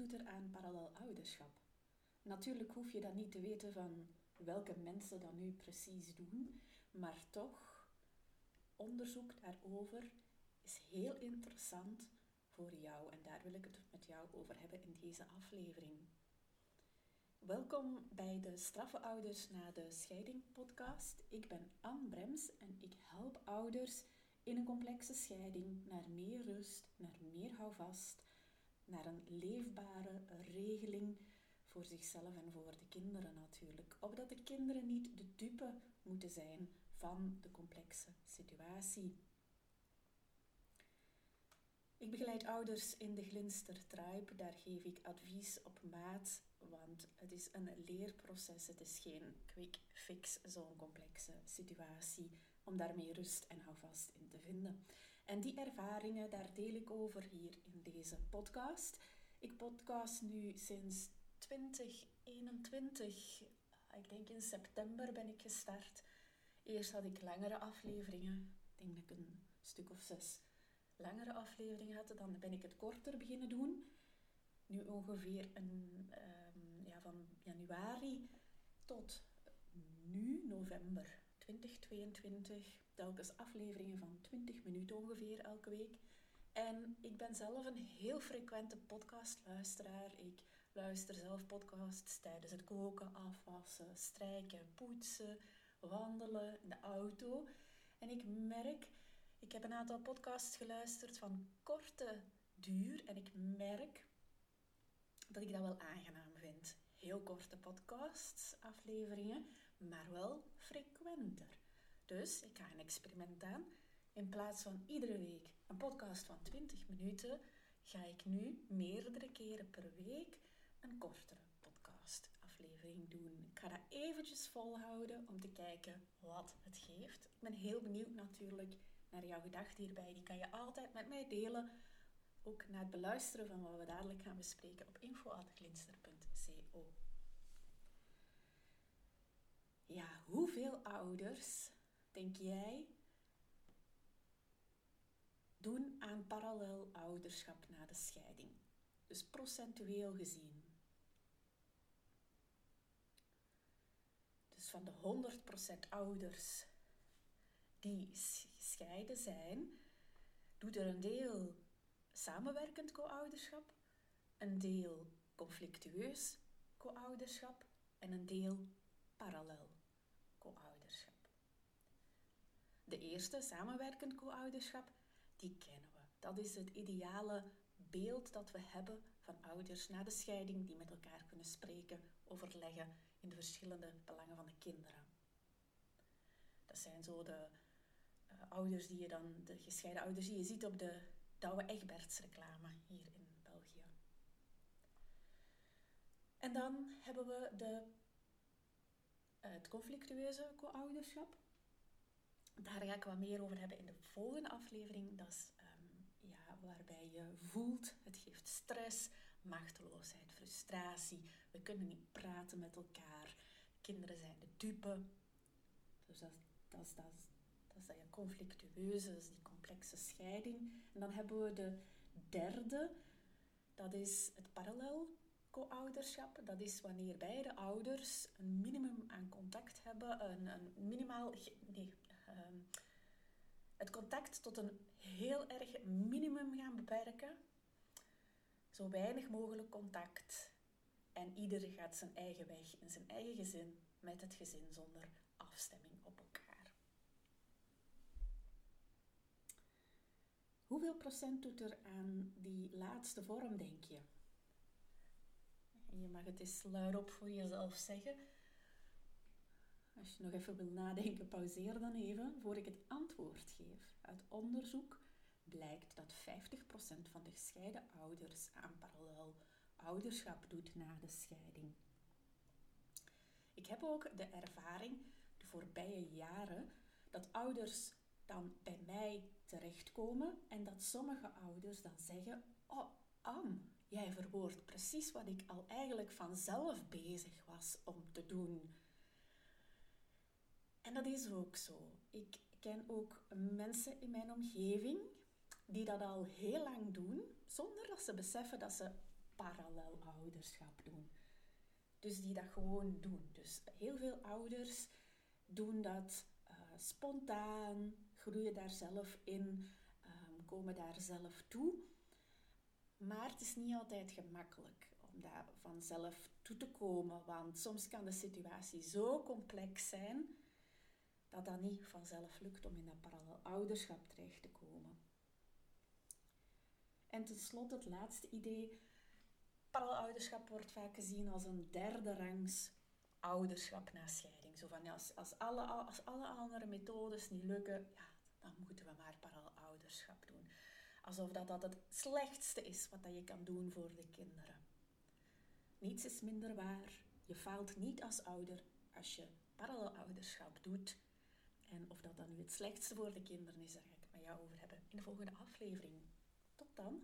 doet er aan parallel ouderschap? Natuurlijk hoef je dat niet te weten van welke mensen dat nu precies doen, maar toch, onderzoek daarover is heel interessant voor jou en daar wil ik het met jou over hebben in deze aflevering. Welkom bij de Straffe Ouders na de Scheiding podcast. Ik ben Anne Brems en ik help ouders in een complexe scheiding naar meer rust, naar meer houvast, naar een leefbare regeling voor zichzelf en voor de kinderen natuurlijk. Opdat de kinderen niet de dupe moeten zijn van de complexe situatie. Ik begeleid ouders in de Glinster Tribe. Daar geef ik advies op maat, want het is een leerproces. Het is geen quick fix, zo'n complexe situatie, om daarmee rust en houvast. En die ervaringen, daar deel ik over hier in deze podcast. Ik podcast nu sinds 2021. Ik denk in september ben ik gestart. Eerst had ik langere afleveringen. Ik denk dat ik een stuk of zes langere afleveringen had. Dan ben ik het korter beginnen doen. Nu ongeveer een, um, ja, van januari tot nu, november 2022. Telkens afleveringen van 20 minuten ongeveer elke week. En ik ben zelf een heel frequente podcastluisteraar. Ik luister zelf podcasts tijdens het koken, afwassen, strijken, poetsen, wandelen, in de auto. En ik merk, ik heb een aantal podcasts geluisterd van korte duur en ik merk dat ik dat wel aangenaam vind. Heel korte podcasts, afleveringen, maar wel Dus ik ga een experiment aan. In plaats van iedere week een podcast van 20 minuten, ga ik nu meerdere keren per week een kortere podcast aflevering doen. Ik ga dat eventjes volhouden om te kijken wat het geeft. Ik ben heel benieuwd natuurlijk naar jouw gedachten hierbij. Die kan je altijd met mij delen. Ook na het beluisteren van wat we dadelijk gaan bespreken op info.glinster.co. Ja, hoeveel ouders, denk jij, doen aan parallel ouderschap na de scheiding? Dus procentueel gezien. Dus van de 100% ouders die gescheiden zijn, doet er een deel samenwerkend co-ouderschap, een deel conflictueus co-ouderschap en een deel parallel co-ouderschap. De eerste, samenwerkend co-ouderschap, die kennen we. Dat is het ideale beeld dat we hebben van ouders na de scheiding die met elkaar kunnen spreken, overleggen in de verschillende belangen van de kinderen. Dat zijn zo de uh, ouders die je dan, de gescheiden ouders die je ziet op de Douwe Egberts reclame hier in België. En dan hebben we de, uh, het conflictueuze co-ouderschap. Daar ga ik wat meer over hebben in de volgende aflevering. Dat is um, ja, waarbij je voelt, het geeft stress, machteloosheid, frustratie. We kunnen niet praten met elkaar. Kinderen zijn de dupe. Dus dat, dat, dat, dat is dat conflictueuze, dat is die complexe scheiding. En dan hebben we de derde, dat is het parallel co-ouderschap. Dat is wanneer beide ouders een minimum aan contact hebben, een, een minimaal, nee, Ehm, het contact tot een heel erg minimum gaan beperken. Zo weinig mogelijk contact. En ieder gaat zijn eigen weg in zijn eigen gezin met het gezin zonder afstemming op elkaar. Hoeveel procent doet er aan die laatste vorm, denk je? Je mag het eens luidop voor jezelf zeggen. Als je nog even wil nadenken, pauzeer dan even voor ik het antwoord geef. Uit onderzoek blijkt dat 50% van de gescheiden ouders aan parallel ouderschap doet na de scheiding. Ik heb ook de ervaring de voorbije jaren dat ouders dan bij mij terechtkomen en dat sommige ouders dan zeggen: Oh, Am, jij verwoordt precies wat ik al eigenlijk vanzelf bezig was om te doen. En dat is ook zo. Ik ken ook mensen in mijn omgeving die dat al heel lang doen, zonder dat ze beseffen dat ze parallel ouderschap doen. Dus die dat gewoon doen. Dus heel veel ouders doen dat uh, spontaan, groeien daar zelf in, um, komen daar zelf toe. Maar het is niet altijd gemakkelijk om daar vanzelf toe te komen, want soms kan de situatie zo complex zijn dat dat niet vanzelf lukt om in dat parallel ouderschap terecht te komen. En tenslotte het laatste idee. Parallelouderschap wordt vaak gezien als een derde rangs ouderschap na scheiding. Zo van, als, als, alle, als alle andere methodes niet lukken, ja, dan moeten we maar parallelouderschap doen. Alsof dat, dat het slechtste is wat dat je kan doen voor de kinderen. Niets is minder waar. Je faalt niet als ouder als je parallelouderschap doet. En of dat dan nu het slechtste voor de kinderen is, daar ga ik het met jou over hebben in de volgende aflevering. Tot dan!